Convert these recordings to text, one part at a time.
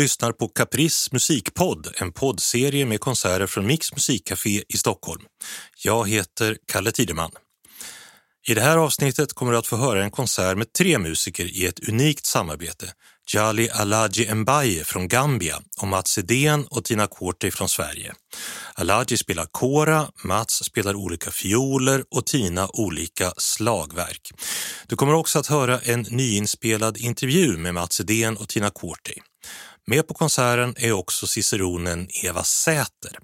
lyssnar på Caprice musikpodd, en poddserie med konserter från Mix musikcafé i Stockholm. Jag heter Kalle Tideman. I det här avsnittet kommer du att få höra en konsert med tre musiker i ett unikt samarbete. Jali Alaji Mbaye från Gambia och Mats Edén och Tina Korte från Sverige. Alaji spelar kora, Mats spelar olika fioler och Tina olika slagverk. Du kommer också att höra en nyinspelad intervju med Mats Edén och Tina Korte. Med på konserten är också ciceronen Eva Säter.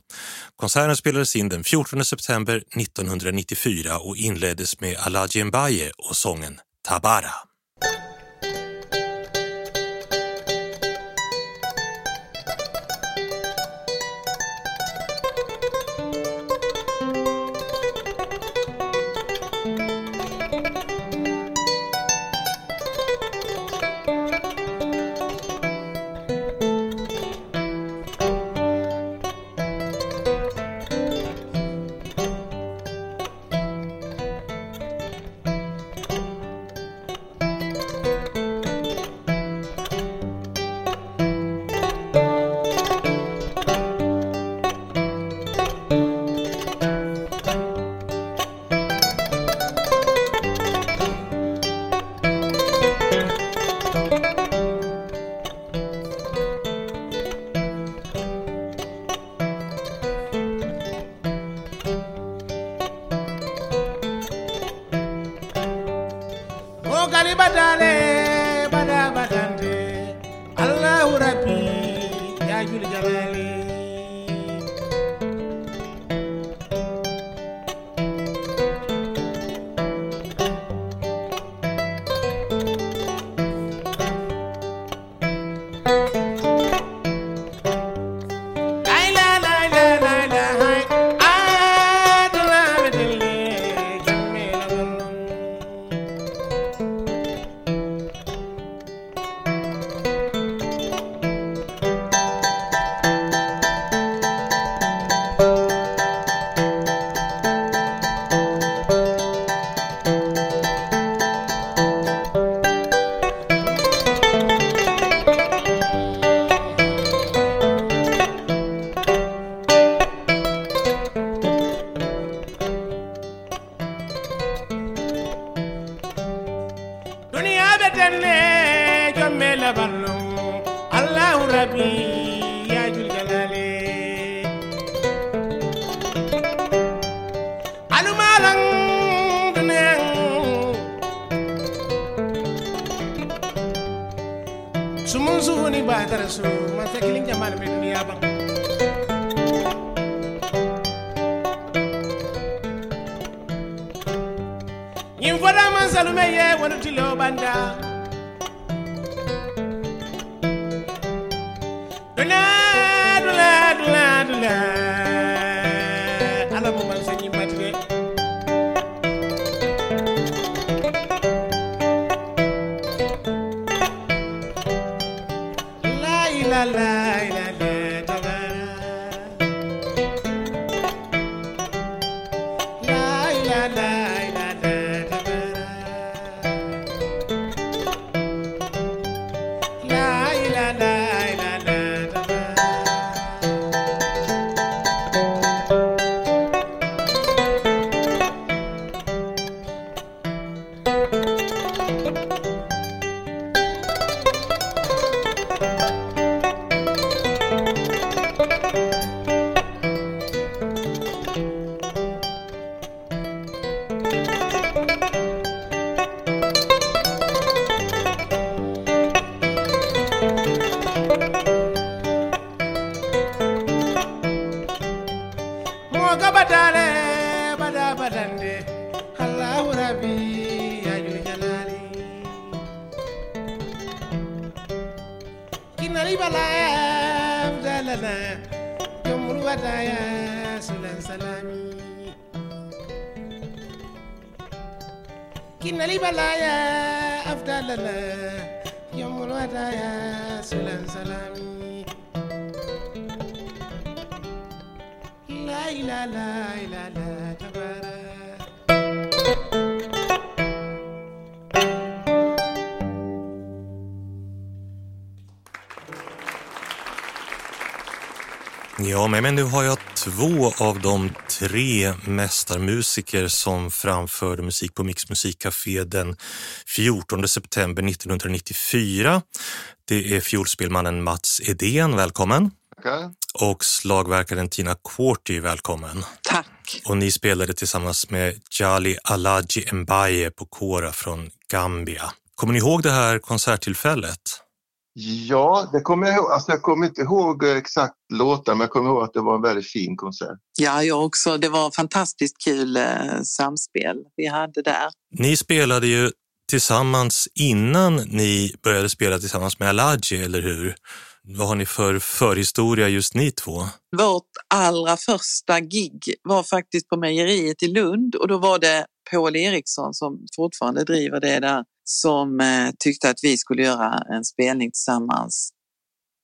Konserten spelades in den 14 september 1994 och inleddes med Aladji Mbaye och sången Tabara. jabarlo allahu rabbi ya sumun suhuni jamal be ye Men nu har jag två av de tre mästarmusiker som framförde musik på Mix musikcafé den 14 september 1994. Det är fiolspelmannen Mats Edén, välkommen. Tackar. Och slagverkaren Tina Quarty, välkommen. Tack. Och ni spelade tillsammans med Jali Alaji Mbaye på Kora från Gambia. Kommer ni ihåg det här konserttillfället? Ja, det kommer jag ihåg. Alltså, jag kommer inte ihåg exakt låtar, men jag kommer ihåg att det var en väldigt fin konsert. Ja, jag också. Det var fantastiskt kul eh, samspel vi hade där. Ni spelade ju tillsammans innan ni började spela tillsammans med Alaji, eller hur? Vad har ni för förhistoria just ni två? Vårt allra första gig var faktiskt på mejeriet i Lund och då var det Paul Eriksson som fortfarande driver det där som eh, tyckte att vi skulle göra en spelning tillsammans.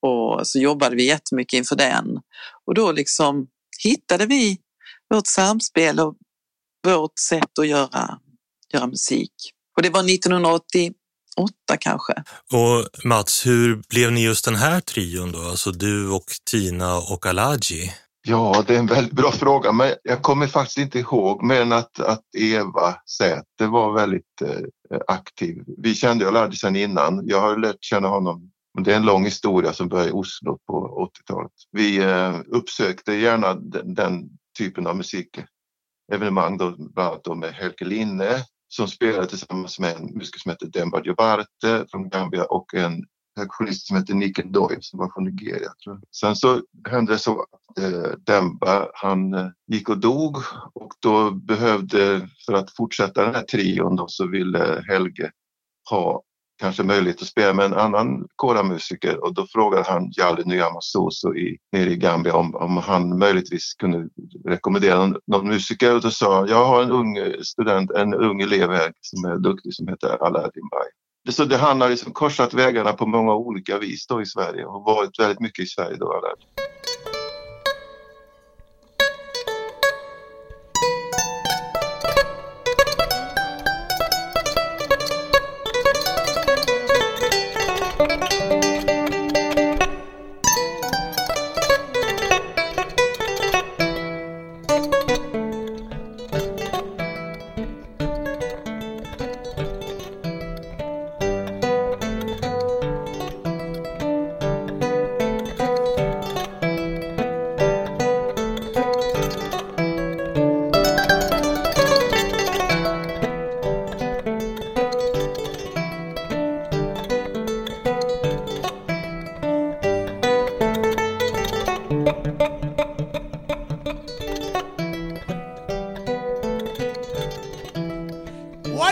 Och så jobbade vi jättemycket inför den. Och då liksom hittade vi vårt samspel och vårt sätt att göra, göra musik. Och det var 1988 kanske. Och Mats, hur blev ni just den här trion då? Alltså du och Tina och Alaji? Ja, det är en väldigt bra fråga, men jag kommer faktiskt inte ihåg mer än att, att Eva Säter var väldigt eh, Eh, aktiv. Vi kände Alaji sedan innan. Jag har lärt känna honom. Det är en lång historia som började i Oslo på 80-talet. Vi eh, uppsökte gärna den, den typen av musikevenemang, då, bland annat då med Helke Linne som spelade tillsammans med en musiker som heter Demba Jobarte från Gambia och en perkussionist som heter Nick Doyle som var från Nigeria. Tror jag. Sen så hände det så att eh, Demba han eh, gick och dog och då behövde, för att fortsätta den här trion då, så ville Helge ha kanske möjlighet att spela med en annan koramusiker och då frågade han Jali Nyamasoso i, nere i Gambia om, om han möjligtvis kunde rekommendera någon, någon musiker och då sa han, jag har en ung student, en ung elev här som är duktig som heter Aladdin Bay. Det, så det, han har liksom korsat vägarna på många olika vis då i Sverige och varit väldigt mycket i Sverige då. Där.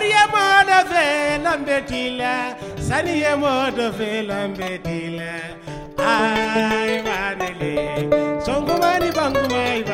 Mariama da Velambetila, Saniamo da I Bangumai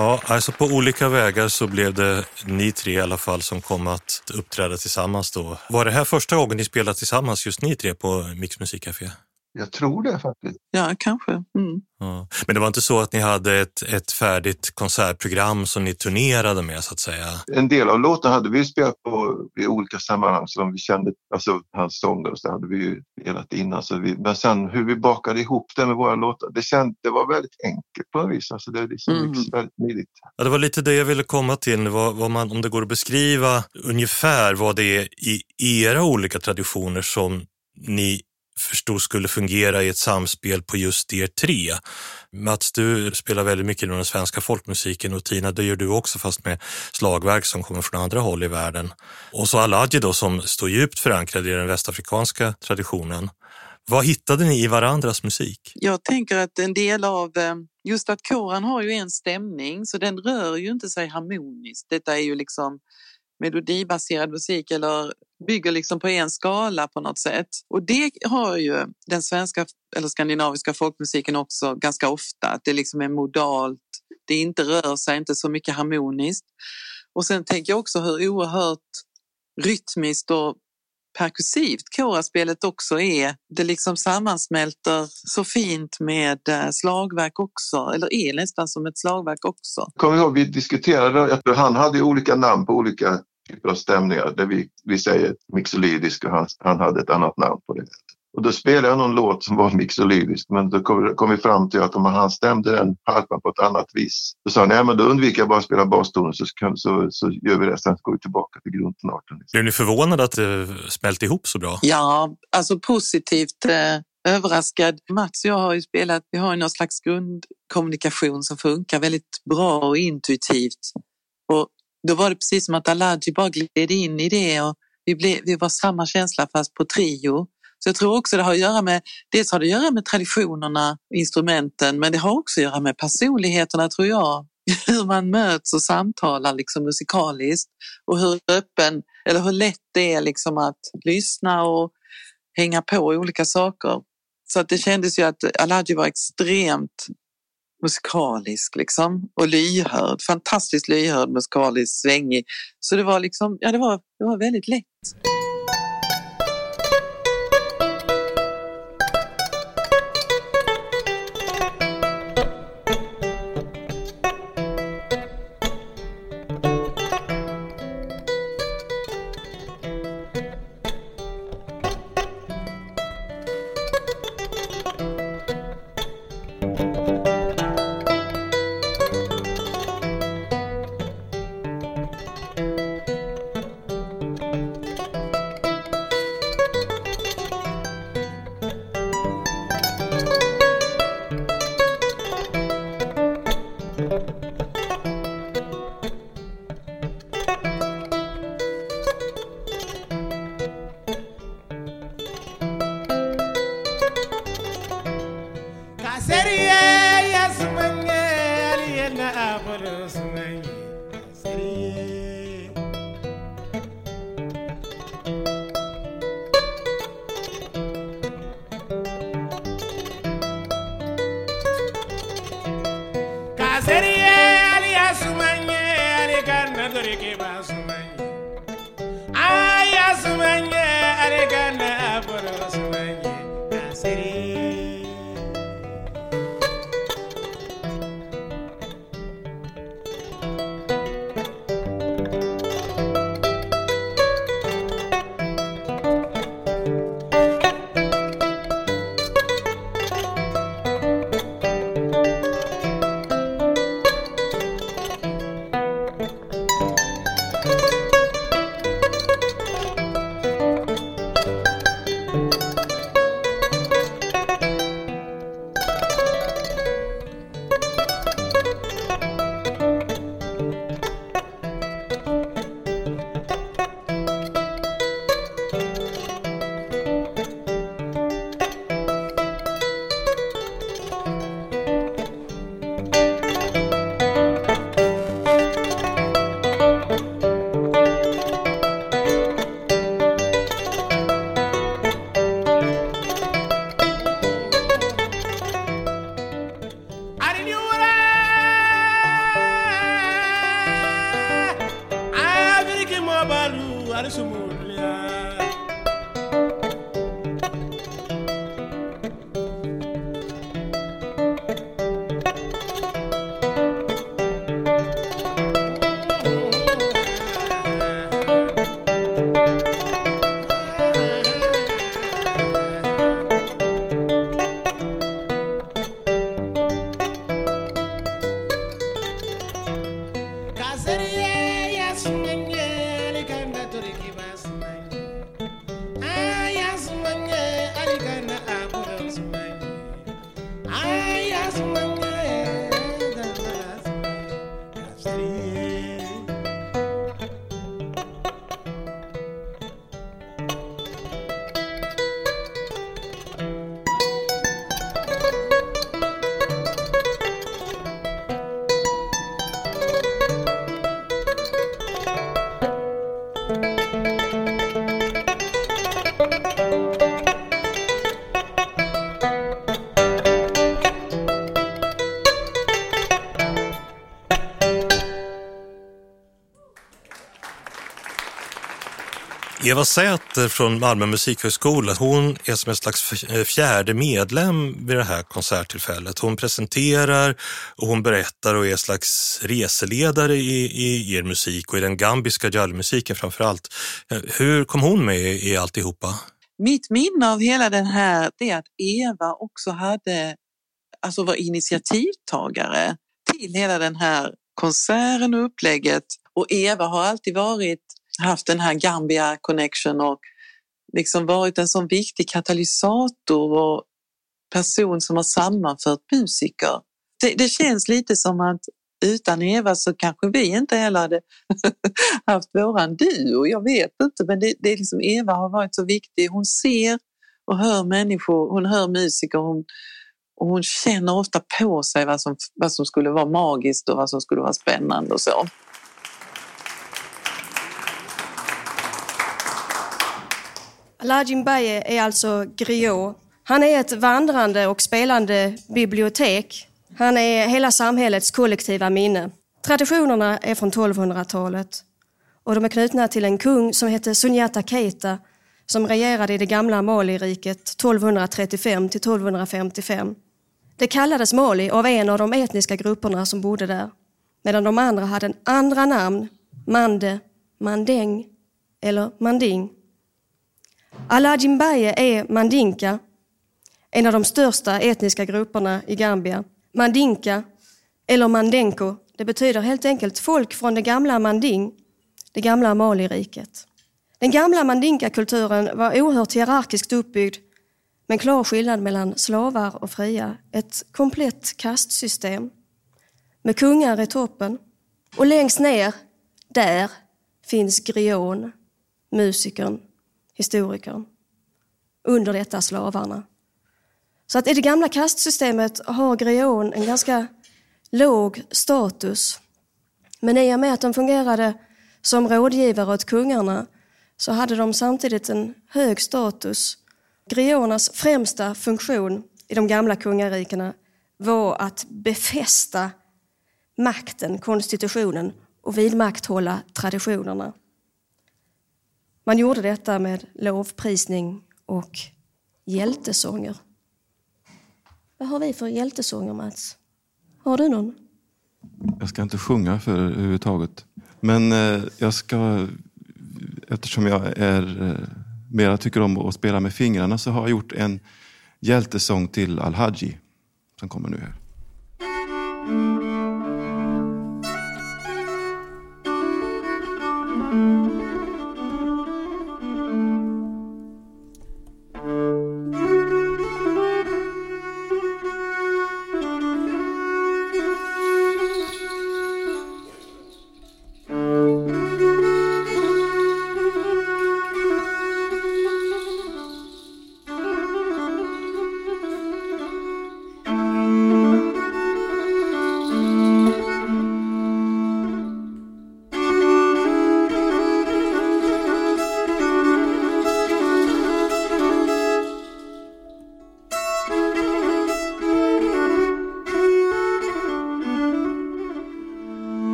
Ja, alltså på olika vägar så blev det ni tre i alla fall som kom att uppträda tillsammans då. Var det här första gången ni spelade tillsammans, just ni tre, på Mix Musikcafé? Jag tror det faktiskt. Ja, kanske. Mm. Ja. Men det var inte så att ni hade ett, ett färdigt konsertprogram som ni turnerade med så att säga? En del av låtarna hade vi spelat på i olika sammanhang som vi kände, alltså hans sånger och så hade vi ju spelat innan. Så vi, men sen hur vi bakade ihop det med våra låtar, det, känd, det var väldigt enkelt på något vis. Alltså det är liksom Mm. väldigt smidigt. Ja, det var lite det jag ville komma till, vad, vad man, om det går att beskriva ungefär vad det är i era olika traditioner som ni förstod skulle fungera i ett samspel på just er tre. Mats, du spelar väldigt mycket inom den svenska folkmusiken och Tina, det gör du också fast med slagverk som kommer från andra håll i världen. Och så Aladji då som står djupt förankrad i den västafrikanska traditionen. Vad hittade ni i varandras musik? Jag tänker att en del av, eh, just att kåren har ju en stämning så den rör ju inte sig harmoniskt. Detta är ju liksom melodibaserad musik eller bygger liksom på en skala på något sätt. Och det har ju den svenska eller skandinaviska folkmusiken också ganska ofta, att det liksom är modalt, det inte rör sig inte så mycket harmoniskt. Och sen tänker jag också hur oerhört rytmiskt och perkussivt koraspelet också är. Det liksom sammansmälter så fint med eh, slagverk också, eller är nästan som ett slagverk också. Kommer ihåg, vi diskuterade, att han hade ju olika namn på olika typer av stämningar. Där vi, vi säger mixolydisk och han, han hade ett annat namn på det. Och då spelade jag någon låt som var mixolydisk men då kom, kom vi fram till att om han stämde den harpan på ett annat vis. Då sa han, nej men då undviker jag bara att spela bastonen så, kan- så, så gör vi det, sen går vi tillbaka till grundtonarten. Liksom. Blev ni förvånade att det smälte ihop så bra? Ja, alltså positivt eh, överraskad. Mats och jag har ju spelat, vi har ju någon slags grundkommunikation som funkar väldigt bra och intuitivt. Och då var det precis som att Aladji bara gled in i det och vi, blev, vi var samma känsla fast på trio. Så jag tror också det har att göra med, dels har det att göra med traditionerna, instrumenten, men det har också att göra med personligheterna tror jag. Hur man möts och samtalar liksom musikaliskt och hur öppen, eller hur lätt det är liksom att lyssna och hänga på i olika saker. Så att det kändes ju att Aladji var extremt musikalisk liksom och lyhörd, fantastiskt lyhörd, musikalisk, svängig. Så det var liksom, ja det var, det var väldigt lätt. Eva Säter från Malmö musikhögskola, hon är som en slags eh, fjärde medlem vid det här konserttillfället. Hon presenterar och hon berättar och är en slags reseledare i, i er musik och i den gambiska jallmusiken framför allt. Eh, hur kom hon med i alltihopa? Mitt minne av hela den här det är att Eva också hade, alltså var initiativtagare till hela den här konserten och upplägget. Och Eva har alltid varit, haft den här Gambia connection och liksom varit en sån viktig katalysator och person som har sammanfört musiker. Det, det känns lite som att utan Eva så kanske vi inte heller hade haft våran duo. Jag vet inte, men det, det är liksom Eva har varit så viktig. Hon ser och hör människor, hon hör musiker hon, och hon känner ofta på sig vad som, vad som skulle vara magiskt och vad som skulle vara spännande och så. Alhaji Baye är alltså griot. Han är ett vandrande och spelande bibliotek. Han är hela samhällets kollektiva minne. Traditionerna är från 1200-talet och de är knutna till en kung som hette Sunyata Keita som regerade i det gamla Mali-riket 1235 till 1255. Det kallades Mali av en av de etniska grupperna som bodde där, medan de andra hade en andra namn, Mande, Mandeng eller Manding. Alhaji Mbaye är mandinka, en av de största etniska grupperna i Gambia. Mandinka, eller mandenko, det betyder helt enkelt folk från det gamla Manding, det gamla Maliriket. Den gamla mandinka-kulturen var oerhört hierarkiskt uppbyggd med en klar skillnad mellan slavar och fria. Ett komplett kastsystem med kungar i toppen. Och längst ner, där, finns grion, musikern, historikern. Under detta slavarna. Så att i det gamla kastsystemet har grion en ganska låg status. Men i och med att de fungerade som rådgivare åt kungarna så hade de samtidigt en hög status. Grionernas främsta funktion i de gamla kungarikena var att befästa makten, konstitutionen och vidmakthålla traditionerna. Man gjorde detta med lovprisning och hjältesånger. Vad har vi för hjältesånger, Mats? Har du någon? Jag ska inte sjunga för överhuvudtaget. Men eh, jag ska, eftersom jag är, eh, mera tycker om att spela med fingrarna så har jag gjort en hjältesång till Al-Haji som kommer nu här. Mm.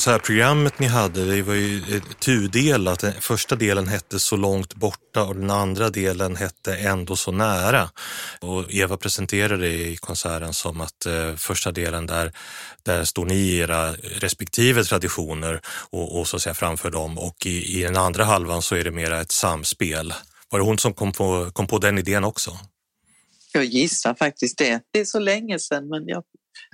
Konsertprogrammet ni hade, det var ju tudelat. Den första delen hette Så långt borta och den andra delen hette Ändå så nära. Och Eva presenterade det i konserten som att eh, första delen där, där står ni i era respektive traditioner och, och så att säga framför dem och i, i den andra halvan så är det mera ett samspel. Var det hon som kom på, kom på den idén också? Jag gissar faktiskt det. Det är så länge sedan men jag,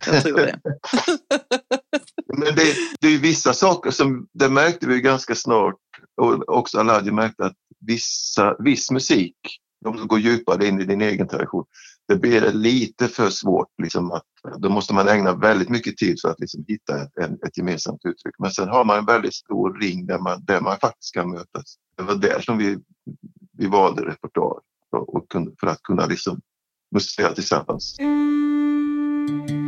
jag tror det. Men det, det är vissa saker som, det märkte vi ganska snart och också Aladji märkte att vissa, viss musik, de som går djupare in i din egen tradition, det blir lite för svårt. Liksom att, då måste man ägna väldigt mycket tid för att liksom hitta ett, ett gemensamt uttryck. Men sen har man en väldigt stor ring där man, där man faktiskt kan mötas. Det var där som vi, vi valde repertoar för, för att kunna liksom musicera tillsammans. Mm.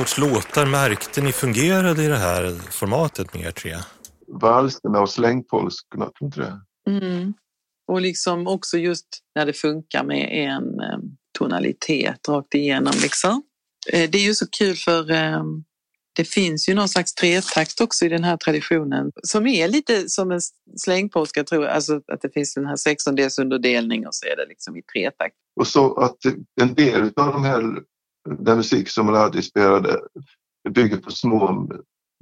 Sorts låtar märkte ni fungerade i det här formatet med er tre? Valserna och slängpolskorna, tror inte det? Mm. Och liksom också just när det funkar med en um, tonalitet rakt igenom. Liksom. Eh, det är ju så kul för um, Det finns ju någon slags tretakt också i den här traditionen som är lite som en slängpolska tror jag, alltså att det finns den här sextondelsunderdelning och så är det liksom i tretakt. Och så att en del av de här, den musik som Lardi spelade bygger på små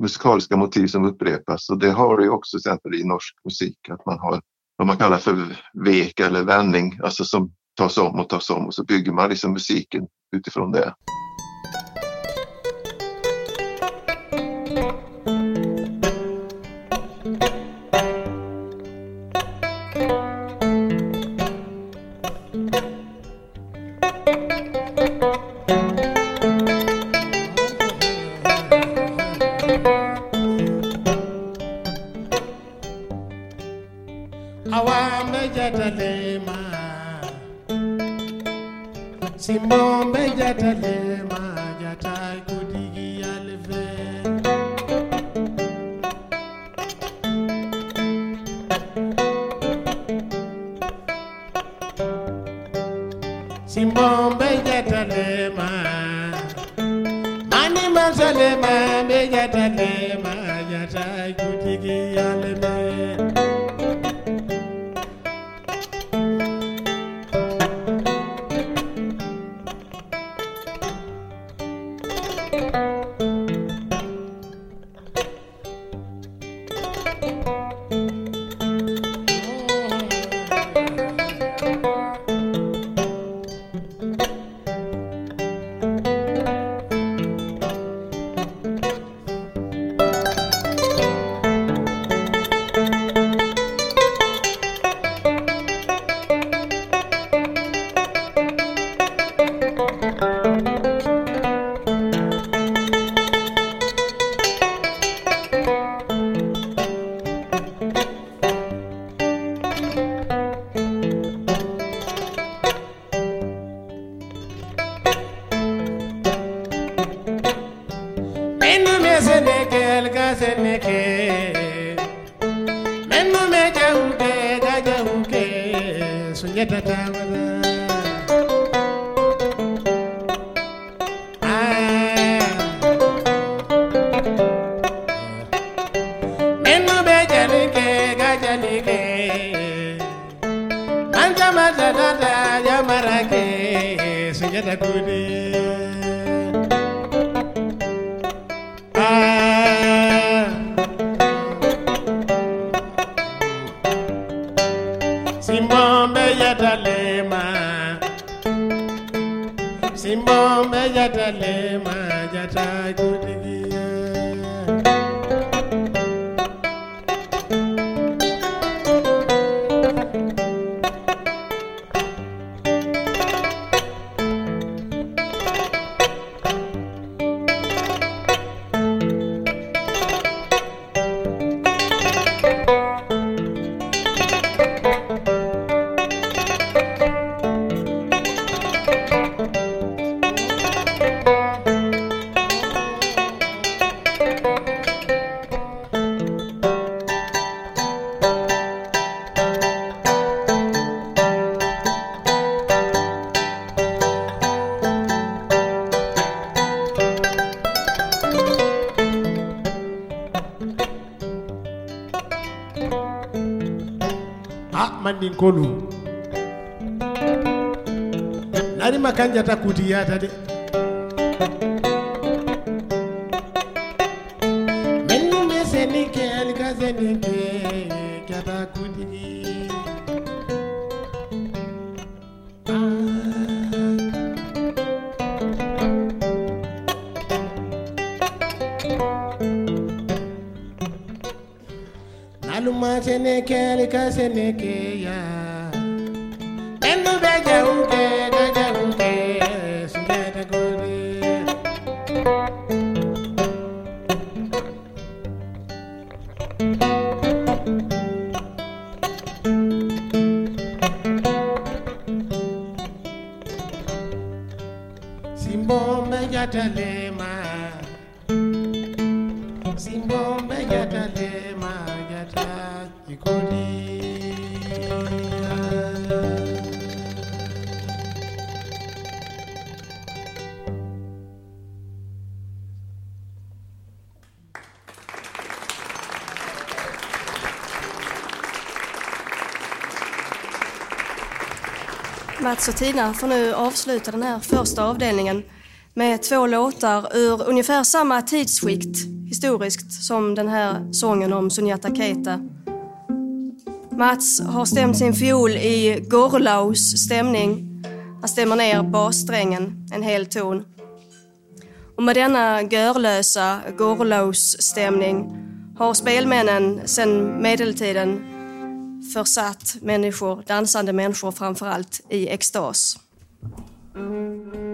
musikaliska motiv som upprepas och det har du också till exempel i norsk musik att man har vad man kallar för vek eller vändning, alltså som tas om och tas om och så bygger man liksom musiken utifrån det. Jerusalem, eh, me yatake yata kuti yata de. Menu mesenike alikasenike kata kuti. Ah. Naluma seneke alikasenike ya. yeah. Mats och Tina får nu avsluta den här första avdelningen med två låtar ur ungefär samma tidsskikt historiskt som den här sången om Sunyata Keita. Mats har stämt sin fiol i Gorlaus stämning. Han stämmer ner bassträngen en hel ton. Och med denna görlösa Gorlaus-stämning har spelmännen sedan medeltiden försatt människor, dansande människor framförallt, i extas. Mm.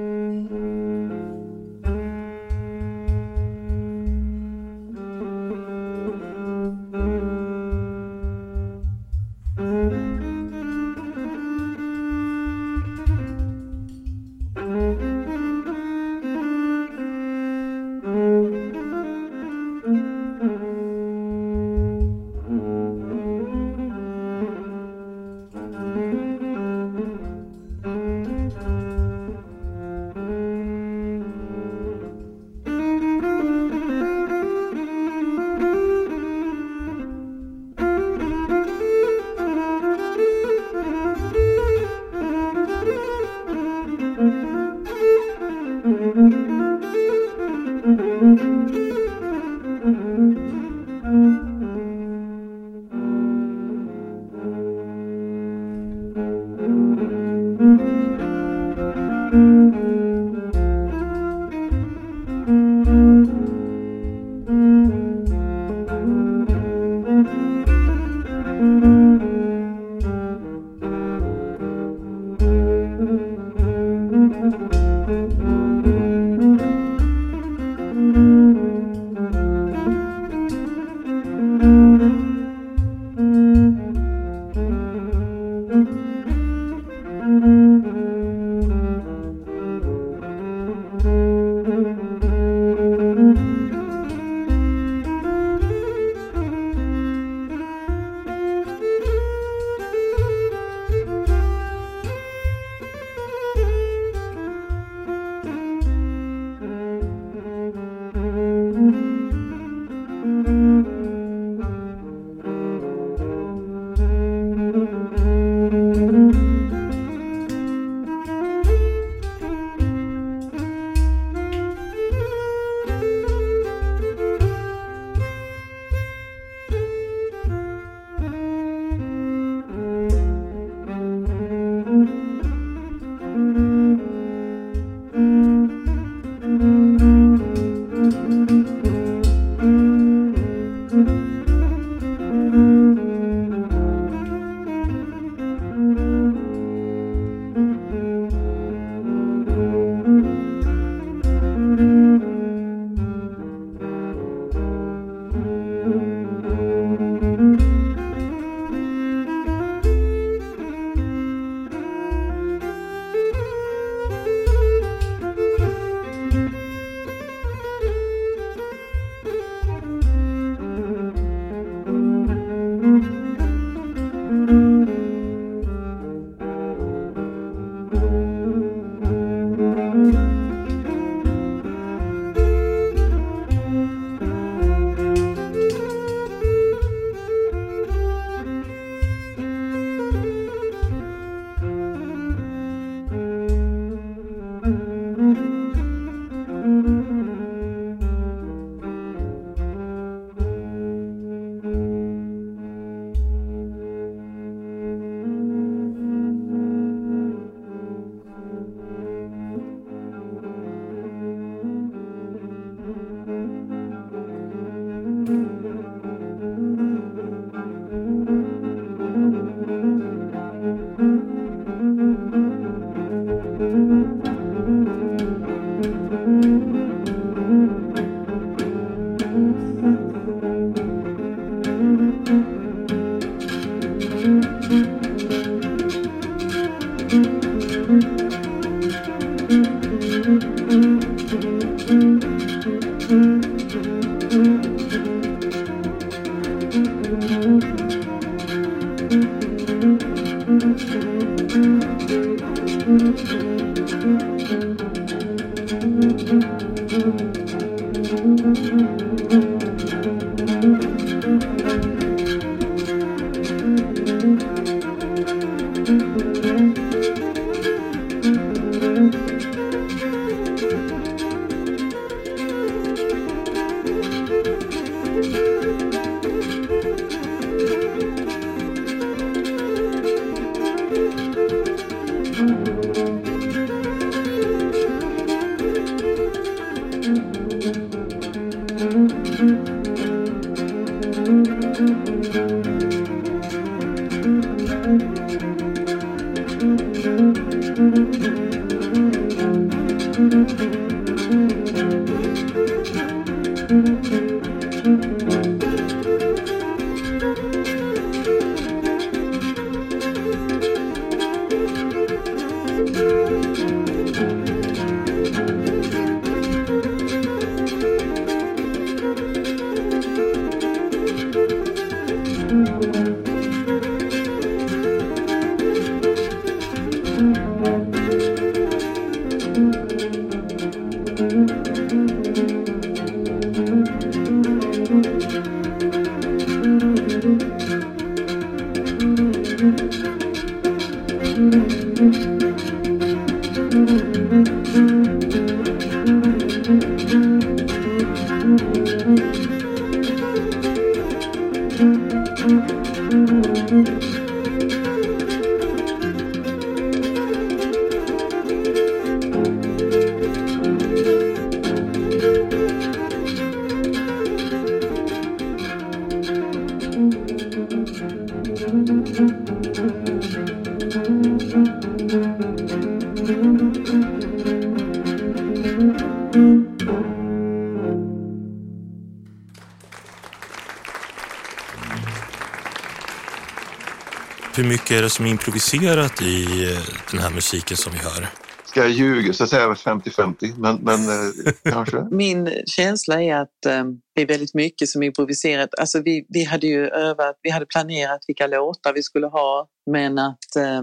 Mycket är det som är improviserat i eh, den här musiken som vi hör? Ska jag ljuga så säger jag 50-50, men, men eh, kanske. Min känsla är att eh, det är väldigt mycket som är improviserat. Alltså vi, vi hade ju övat, vi hade planerat vilka låtar vi skulle ha, men att eh,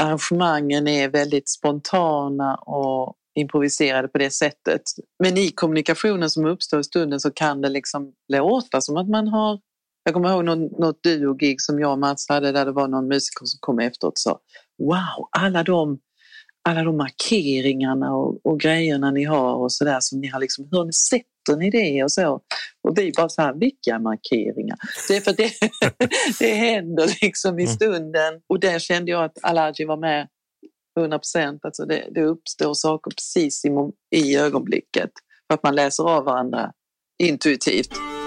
arrangemangen är väldigt spontana och improviserade på det sättet. Men i kommunikationen som uppstår i stunden så kan det liksom låta som att man har jag kommer ihåg någon, något duo-gig som jag och Mats hade där det var någon musiker som kom efteråt och sa Wow, alla de, alla de markeringarna och, och grejerna ni har och sådär som ni har liksom, hur sätter ni det och så? Och vi bara så här, vilka markeringar? Det är för det, det händer liksom i stunden och där kände jag att Alaji var med 100 procent. Alltså det, det uppstår saker precis i, i ögonblicket för att man läser av varandra intuitivt.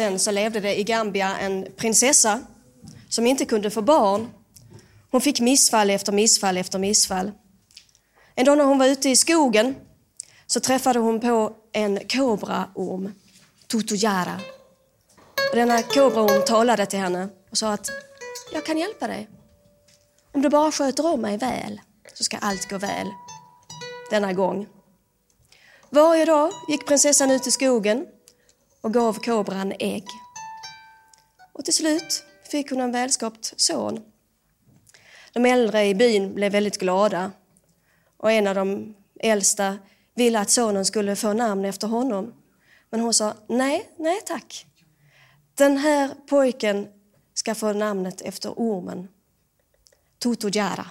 Sen sedan så levde det i Gambia en prinsessa som inte kunde få barn. Hon fick missfall efter missfall efter missfall. En dag när hon var ute i skogen så träffade hon på en kobraorm, Tutujara. Och denna kobraorm talade till henne och sa att jag kan hjälpa dig. Om du bara sköter om mig väl så ska allt gå väl denna gång. Varje dag gick prinsessan ut i skogen och gav kobran ägg. Och till slut fick hon en välskapt son. De äldre i byn blev väldigt glada och en av de äldsta ville att sonen skulle få namn efter honom. Men hon sa nej, nej tack. Den här pojken ska få namnet efter ormen. Tutojara.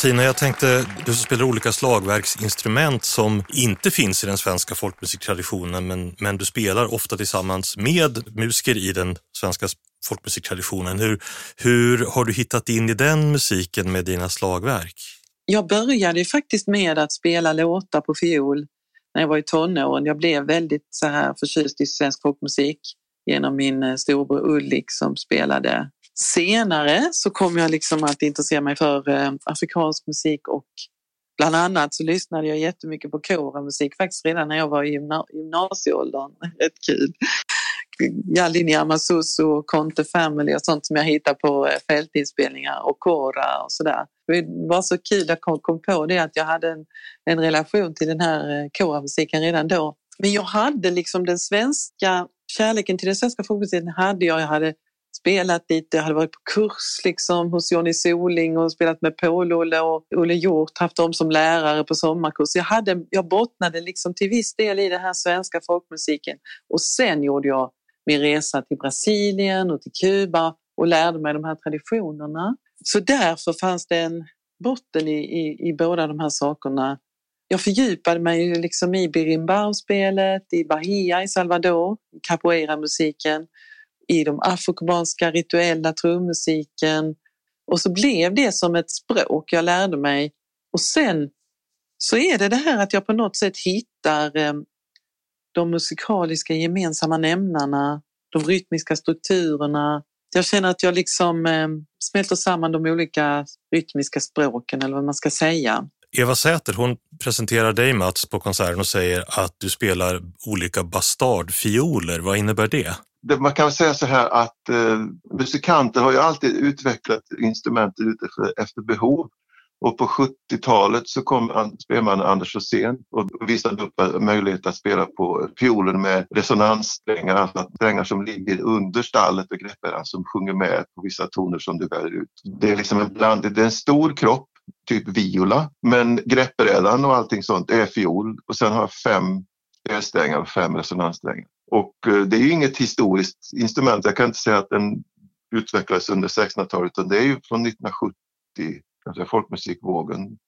Tina, jag tänkte, du spelar olika slagverksinstrument som inte finns i den svenska folkmusiktraditionen, men, men du spelar ofta tillsammans med musiker i den svenska folkmusiktraditionen. Hur, hur har du hittat in i den musiken med dina slagverk? Jag började faktiskt med att spela låtar på fiol när jag var i tonåren. Jag blev väldigt så här förtjust i svensk folkmusik genom min storbror Ulrik som spelade. Senare så kom jag liksom att intressera mig för eh, afrikansk musik och bland annat så lyssnade jag jättemycket på koramusik faktiskt redan när jag var i gymna gymnasieåldern. Rätt kul. Yalini Amasusu, Conte Family och sånt som jag hittar på eh, fältinspelningar och kora och sådär. Det var så kul att jag kom på det att jag hade en, en relation till den här eh, koramusiken redan då. Men jag hade liksom den svenska kärleken till den svenska folkmusiken hade jag. Jag hade spelat lite, jag hade varit på kurs liksom hos Johnny Soling och spelat med Paul-Olle och Olle Hjort, haft dem som lärare på sommarkurs. Jag, hade, jag bottnade liksom till viss del i den här svenska folkmusiken och sen gjorde jag min resa till Brasilien och till Kuba och lärde mig de här traditionerna. Så därför fanns det en botten i, i, i båda de här sakerna jag fördjupade mig liksom i berimbau-spelet, i Bahia i Salvador, capoeira-musiken, i de afrokubanska rituella trummusiken och så blev det som ett språk jag lärde mig. Och sen så är det det här att jag på något sätt hittar eh, de musikaliska gemensamma nämnarna, de rytmiska strukturerna. Jag känner att jag liksom eh, smälter samman de olika rytmiska språken eller vad man ska säga. Eva Säter hon presenterar dig Mats på konserten och säger att du spelar olika bastardfioler. Vad innebär det? Man kan säga så här att eh, musikanter har ju alltid utvecklat instrumentet efter, efter behov. Och på 70-talet så kom spelmannen Anders Rosén och visade upp eh, möjlighet att spela på fiolen med resonanssträngar, alltså strängar som ligger under stallet och greppbäraren alltså som sjunger med på vissa toner som du väljer ut. Det är liksom en blandning, det är en stor kropp typ viola. Men greppbrädan och allting sånt är fiol och sen har jag fem elsträngar och fem resonanssträngar. Och eh, det är ju inget historiskt instrument. Jag kan inte säga att den utvecklades under 1600-talet utan det är ju från 1970, kanske alltså folkmusikvågen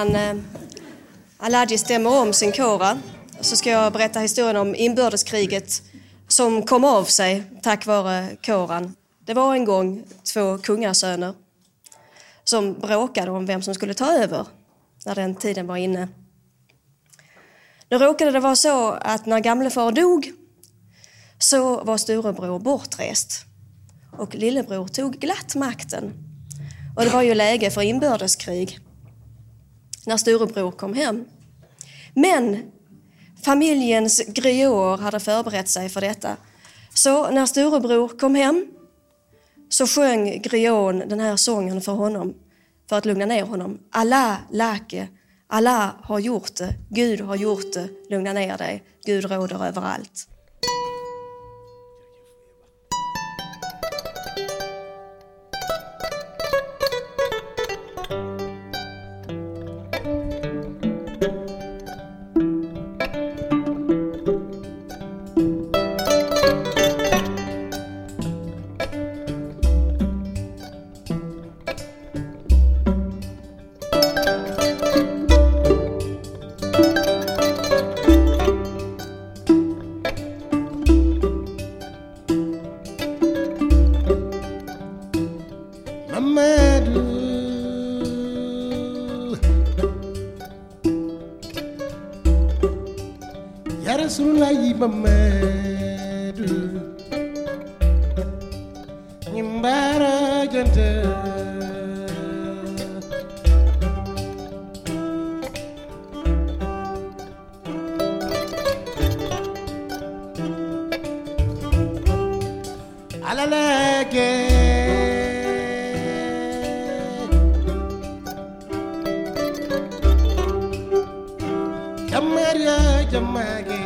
Innan eh, Aladji stämmer om sin kora så ska jag berätta historien om inbördeskriget som kom av sig tack vare koran. Det var en gång två kungasöner som bråkade om vem som skulle ta över när den tiden var inne. Nu råkade det vara så att när gamlefar dog så var storebror bortrest och lillebror tog glatt makten. Och det var ju läge för inbördeskrig när storebror kom hem. Men familjens grioter hade förberett sig för detta. Så när storebror kom hem så sjöng grion den här sången för honom för att lugna ner honom. Allah lake, Allah har gjort det, Gud har gjort det, lugna ner dig, Gud råder överallt. jamaage jamaage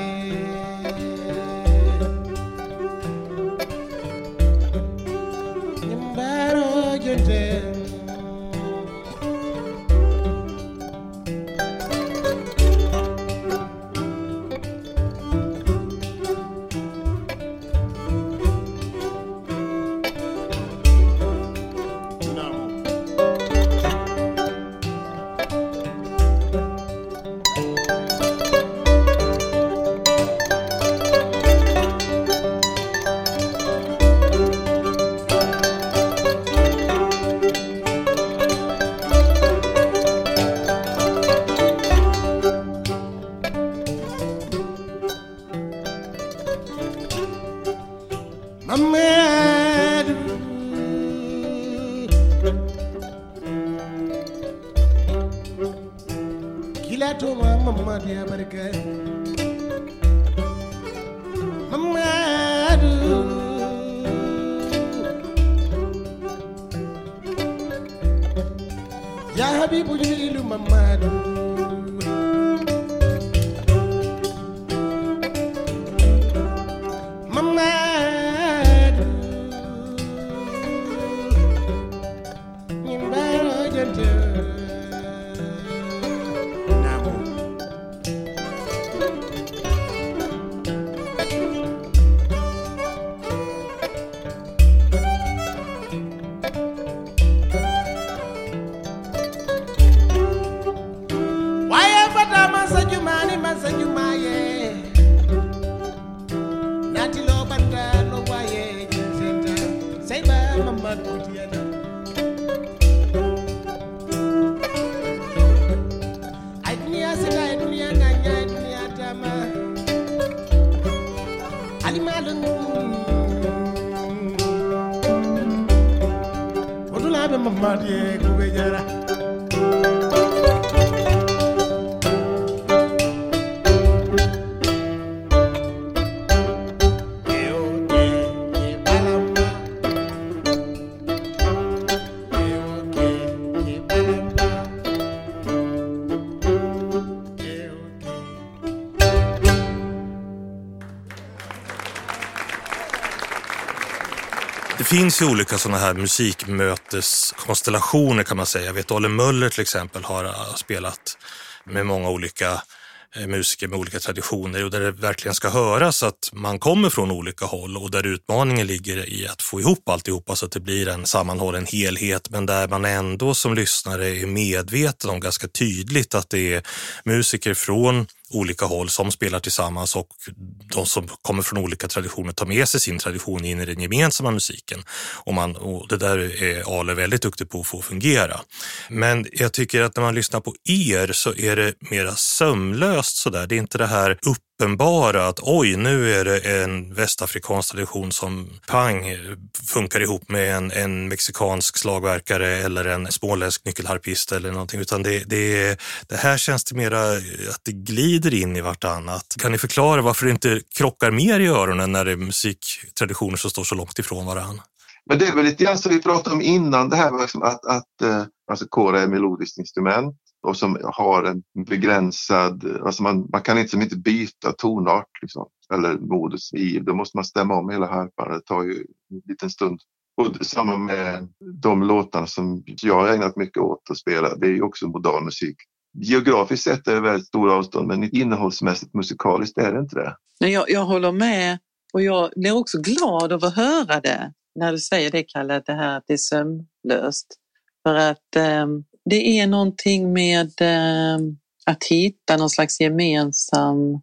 Det finns ju olika sådana här musikmöteskonstellationer kan man säga. Jag vet Olle Möller till exempel har äh, spelat med många olika äh, musiker med olika traditioner och där det verkligen ska höras att man kommer från olika håll och där utmaningen ligger i att få ihop alltihopa så att det blir en sammanhållen helhet men där man ändå som lyssnare är medveten om ganska tydligt att det är musiker från olika håll som spelar tillsammans och de som kommer från olika traditioner tar med sig sin tradition in i den gemensamma musiken. Och, man, och det där är Ale väldigt duktig på att få fungera. Men jag tycker att när man lyssnar på er så är det mera sömlöst sådär. Det är inte det här upp uppenbara att oj, nu är det en västafrikansk tradition som pang funkar ihop med en, en mexikansk slagverkare eller en småländsk nyckelharpist eller någonting, utan det, det, det här känns det mera att det glider in i vartannat. Kan ni förklara varför det inte krockar mer i öronen när det är musiktraditioner som står så långt ifrån varandra? Men det är väl lite grann som vi pratade om innan, det här med att, att eh, alltså kora är melodiskt instrument och som har en begränsad, alltså man, man kan liksom inte byta tonart liksom, eller modus i, då måste man stämma om hela harpan, det tar ju en liten stund. Och samma med de låtarna som jag har ägnat mycket åt att spela, det är ju också modern musik. Geografiskt sett är det väldigt stora avstånd men innehållsmässigt musikaliskt är det inte det. Jag, jag håller med och jag blir också glad av att höra det när du säger det Kalle, det här att det är sömlöst. För att eh, det är någonting med eh, att hitta någon slags gemensam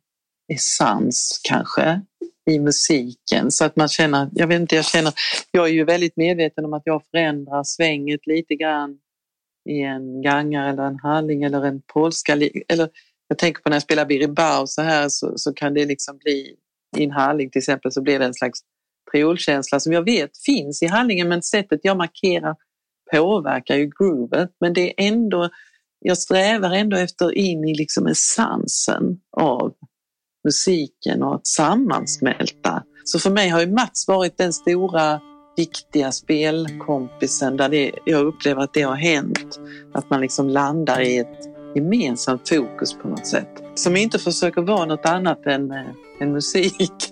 essens kanske i musiken så att man känner, jag vet inte, jag känner, jag är ju väldigt medveten om att jag förändrar svänget lite grann i en gangare eller en halling eller en polska. Eller jag tänker på när jag spelar Biribao så här så, så kan det liksom bli i en halling till exempel så blir det en slags triolkänsla som jag vet finns i handlingen men sättet jag markerar påverkar ju groovet men det är ändå, jag strävar ändå efter in i liksom essensen av musiken och att sammansmälta. Så för mig har ju Mats varit den stora viktiga spelkompisen där det, jag upplever att det har hänt. Att man liksom landar i ett gemensamt fokus på något sätt. Som inte försöker vara något annat än, eh, än musik.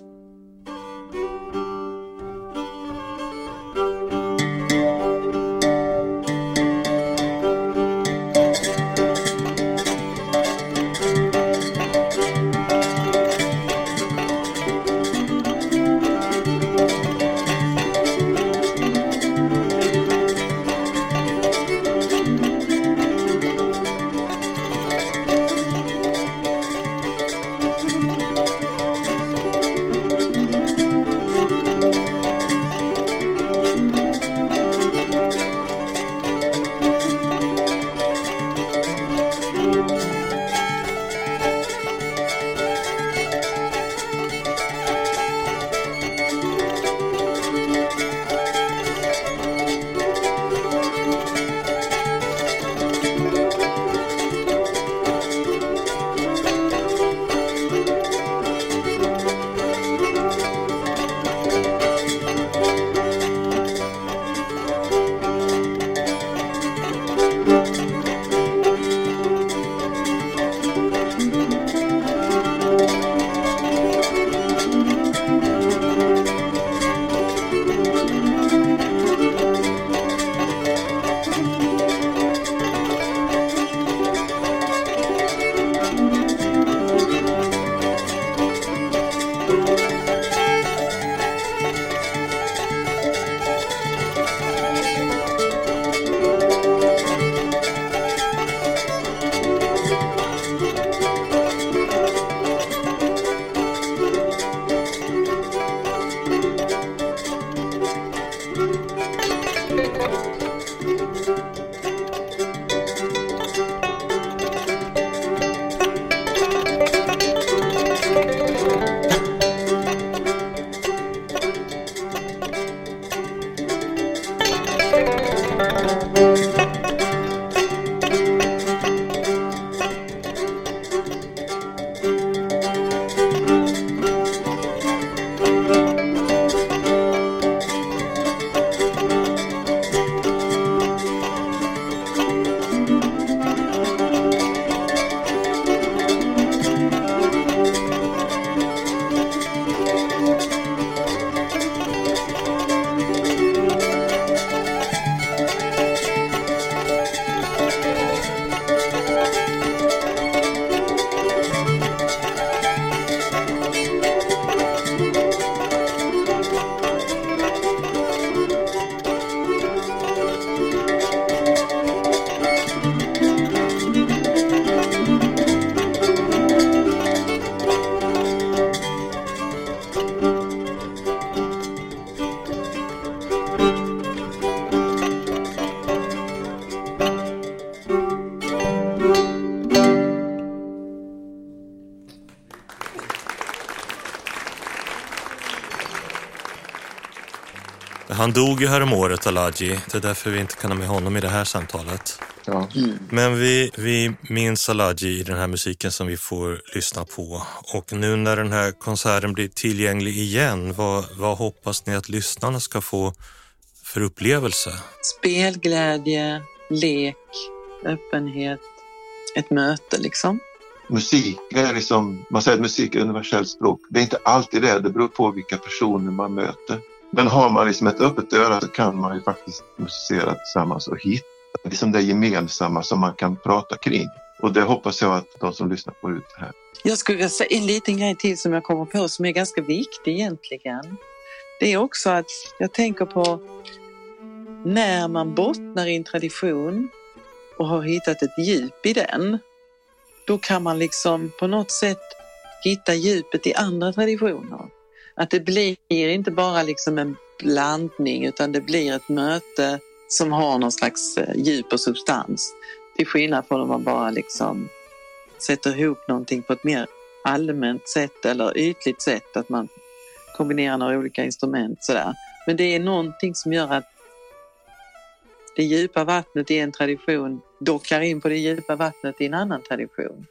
Han dog ju häromåret, Alaji. Det är därför vi inte kan ha med honom i det här samtalet. Ja. Men vi, vi minns Alaji i den här musiken som vi får lyssna på. Och nu när den här konserten blir tillgänglig igen, vad, vad hoppas ni att lyssnarna ska få för upplevelse? Spelglädje, lek, öppenhet, ett möte liksom. Musik är liksom, man säger att musik är universellt språk. Det är inte alltid det, det beror på vilka personer man möter. Men har man liksom ett öppet öra så kan man ju faktiskt musicera tillsammans och hitta liksom det gemensamma som man kan prata kring. Och det hoppas jag att de som lyssnar får ut det här. Jag skulle vilja säga en liten grej till som jag kommer på som är ganska viktig egentligen. Det är också att jag tänker på när man bottnar i en tradition och har hittat ett djup i den, då kan man liksom på något sätt hitta djupet i andra traditioner. Att det blir inte bara liksom en blandning utan det blir ett möte som har någon slags eh, djup och substans. Till skillnad från om man bara liksom sätter ihop någonting på ett mer allmänt sätt eller ytligt sätt, att man kombinerar några olika instrument sådär. Men det är någonting som gör att det djupa vattnet i en tradition dockar in på det djupa vattnet i en annan tradition.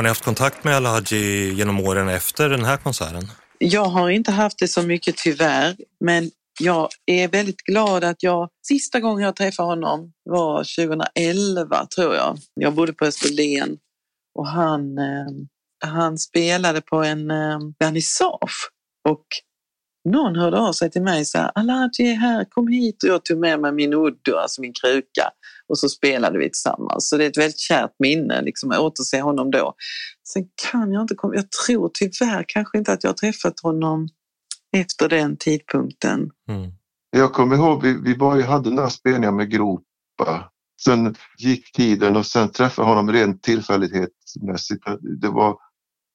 Har ni haft kontakt med Alhaji genom åren efter den här konserten? Jag har inte haft det så mycket tyvärr, men jag är väldigt glad att jag sista gången jag träffade honom var 2011 tror jag. Jag bodde på Österlen och han, eh, han spelade på en eh, vernissage och någon hörde av sig till mig och sa Alhaji är här, kom hit och jag tog med mig min uddu, alltså min kruka och så spelade vi tillsammans. Så det är ett väldigt kärt minne liksom, att återse honom då. Sen kan jag inte komma, jag tror tyvärr kanske inte att jag har träffat honom efter den tidpunkten. Mm. Jag kommer ihåg, vi, vi var ju, hade några spelningar med Gropa. Sen gick tiden och sen träffade honom rent tillfällighetsmässigt. Det var,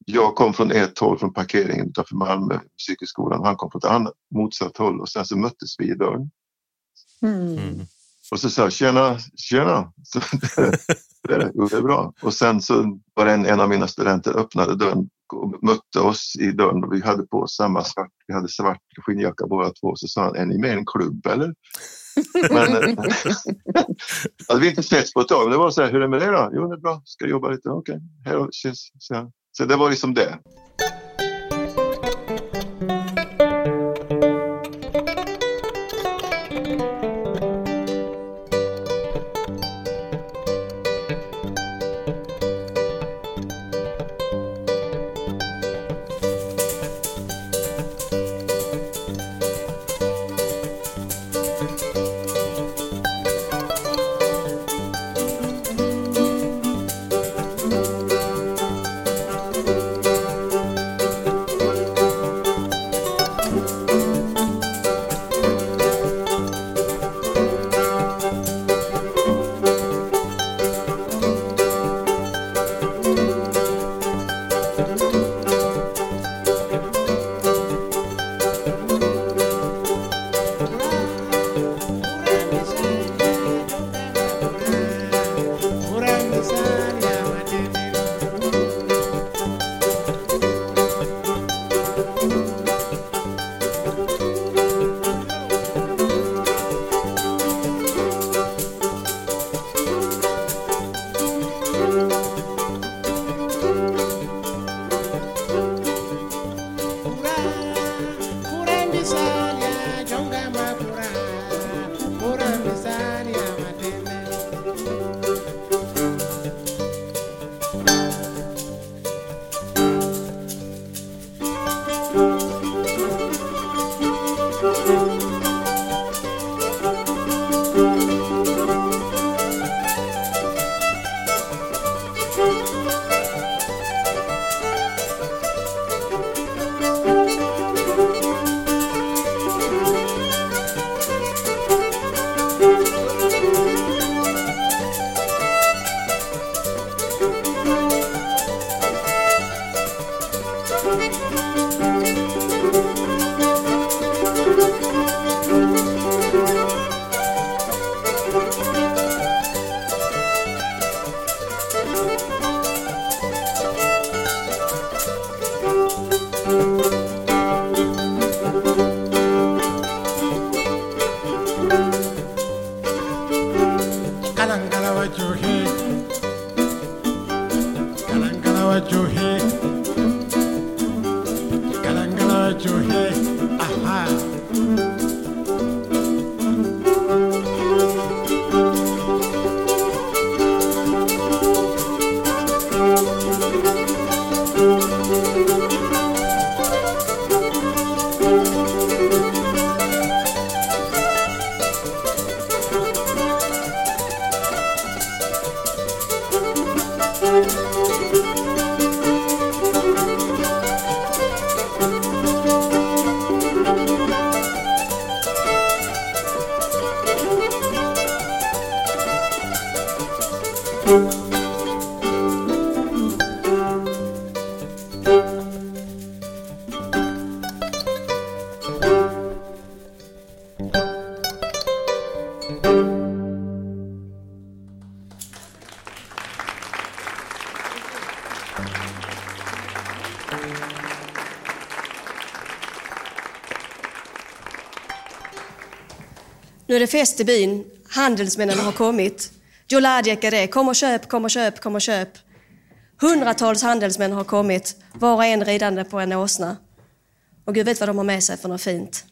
jag kom från ett håll från parkeringen utanför Malmö musikskolan och han kom från ett annat motsatt håll och sen så möttes vi i dörren. Mm. Och så sa jag tjena, tjena. Så, det, är, det är bra. Och sen så var det en, en av mina studenter öppnade dörren och mötte oss i dörren och vi hade på oss samma svart, vi hade svart skinnjacka båda två. Så sa han, är ni med i en klubb eller? Men eh, hade vi inte setts på ett tag. Men det var så här, hur är det med dig då? Jo, det är bra. Ska jobba lite. Okej, okay. hej då. Så, så det var liksom det. Nu är det fest i byn. Handelsmännen har kommit. Joladjek är det. Kom och köp, kom och köp, kom och köp. Hundratals handelsmän har kommit, var och en ridande på en åsna. Och Gud vet vad de har med sig för något fint.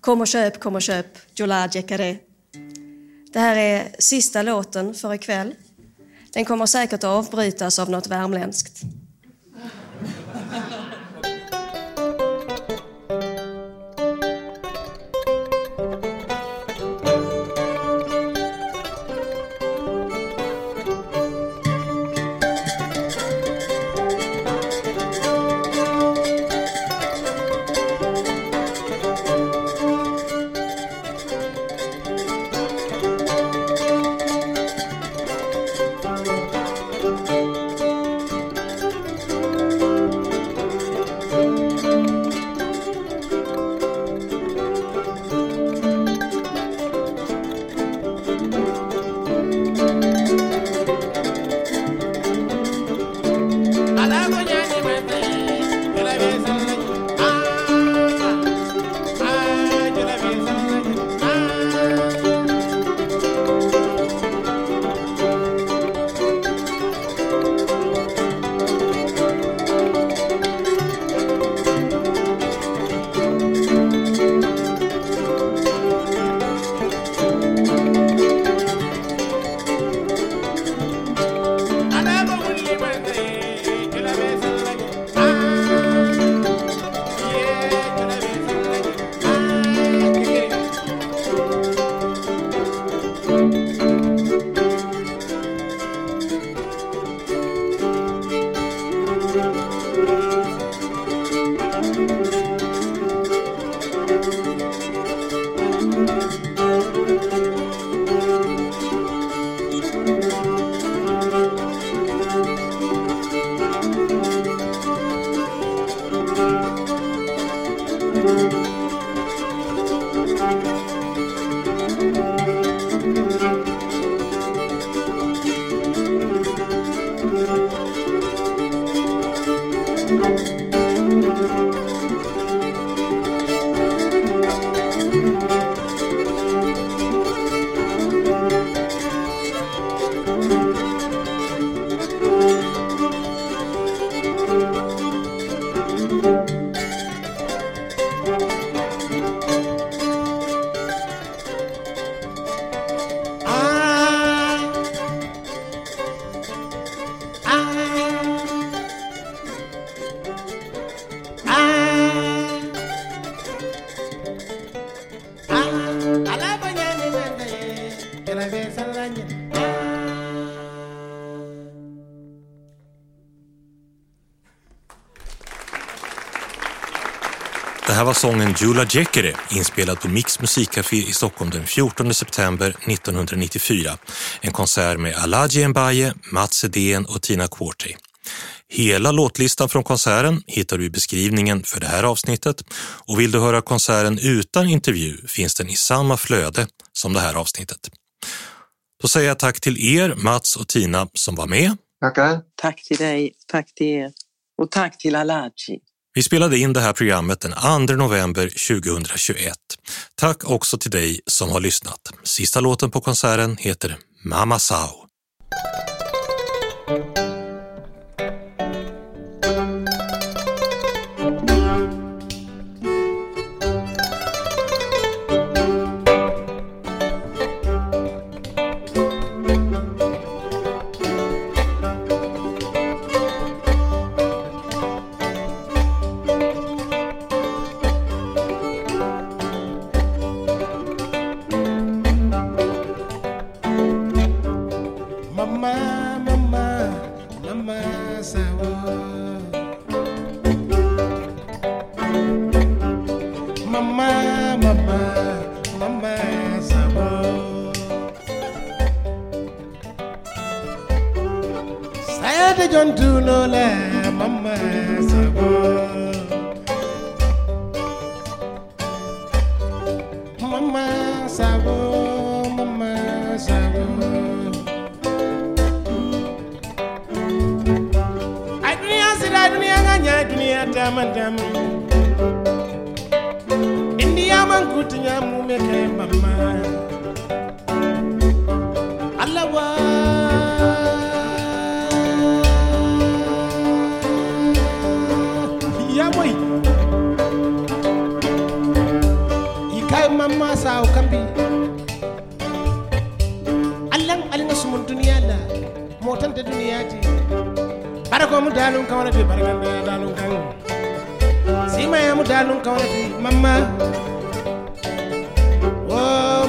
Kom och köp, kom och köp, Jola Jekare. Det här är sista låten för ikväll. Den kommer säkert att avbrytas av något värmländskt. Sången Jula Jekere inspelad på Mix musikcafé i Stockholm den 14 september 1994. En konsert med Alaji Mbaye, Mats Edén och Tina Quartey. Hela låtlistan från konserten hittar du i beskrivningen för det här avsnittet och vill du höra konserten utan intervju finns den i samma flöde som det här avsnittet. Då säger jag tack till er, Mats och Tina, som var med. Tackar. Tack till dig, tack till er och tack till Alaji. Vi spelade in det här programmet den 2 november 2021. Tack också till dig som har lyssnat. Sista låten på konserten heter Mama Sao. kawana fi barkan da dalun kan. Sima ya mu dalun kawana oh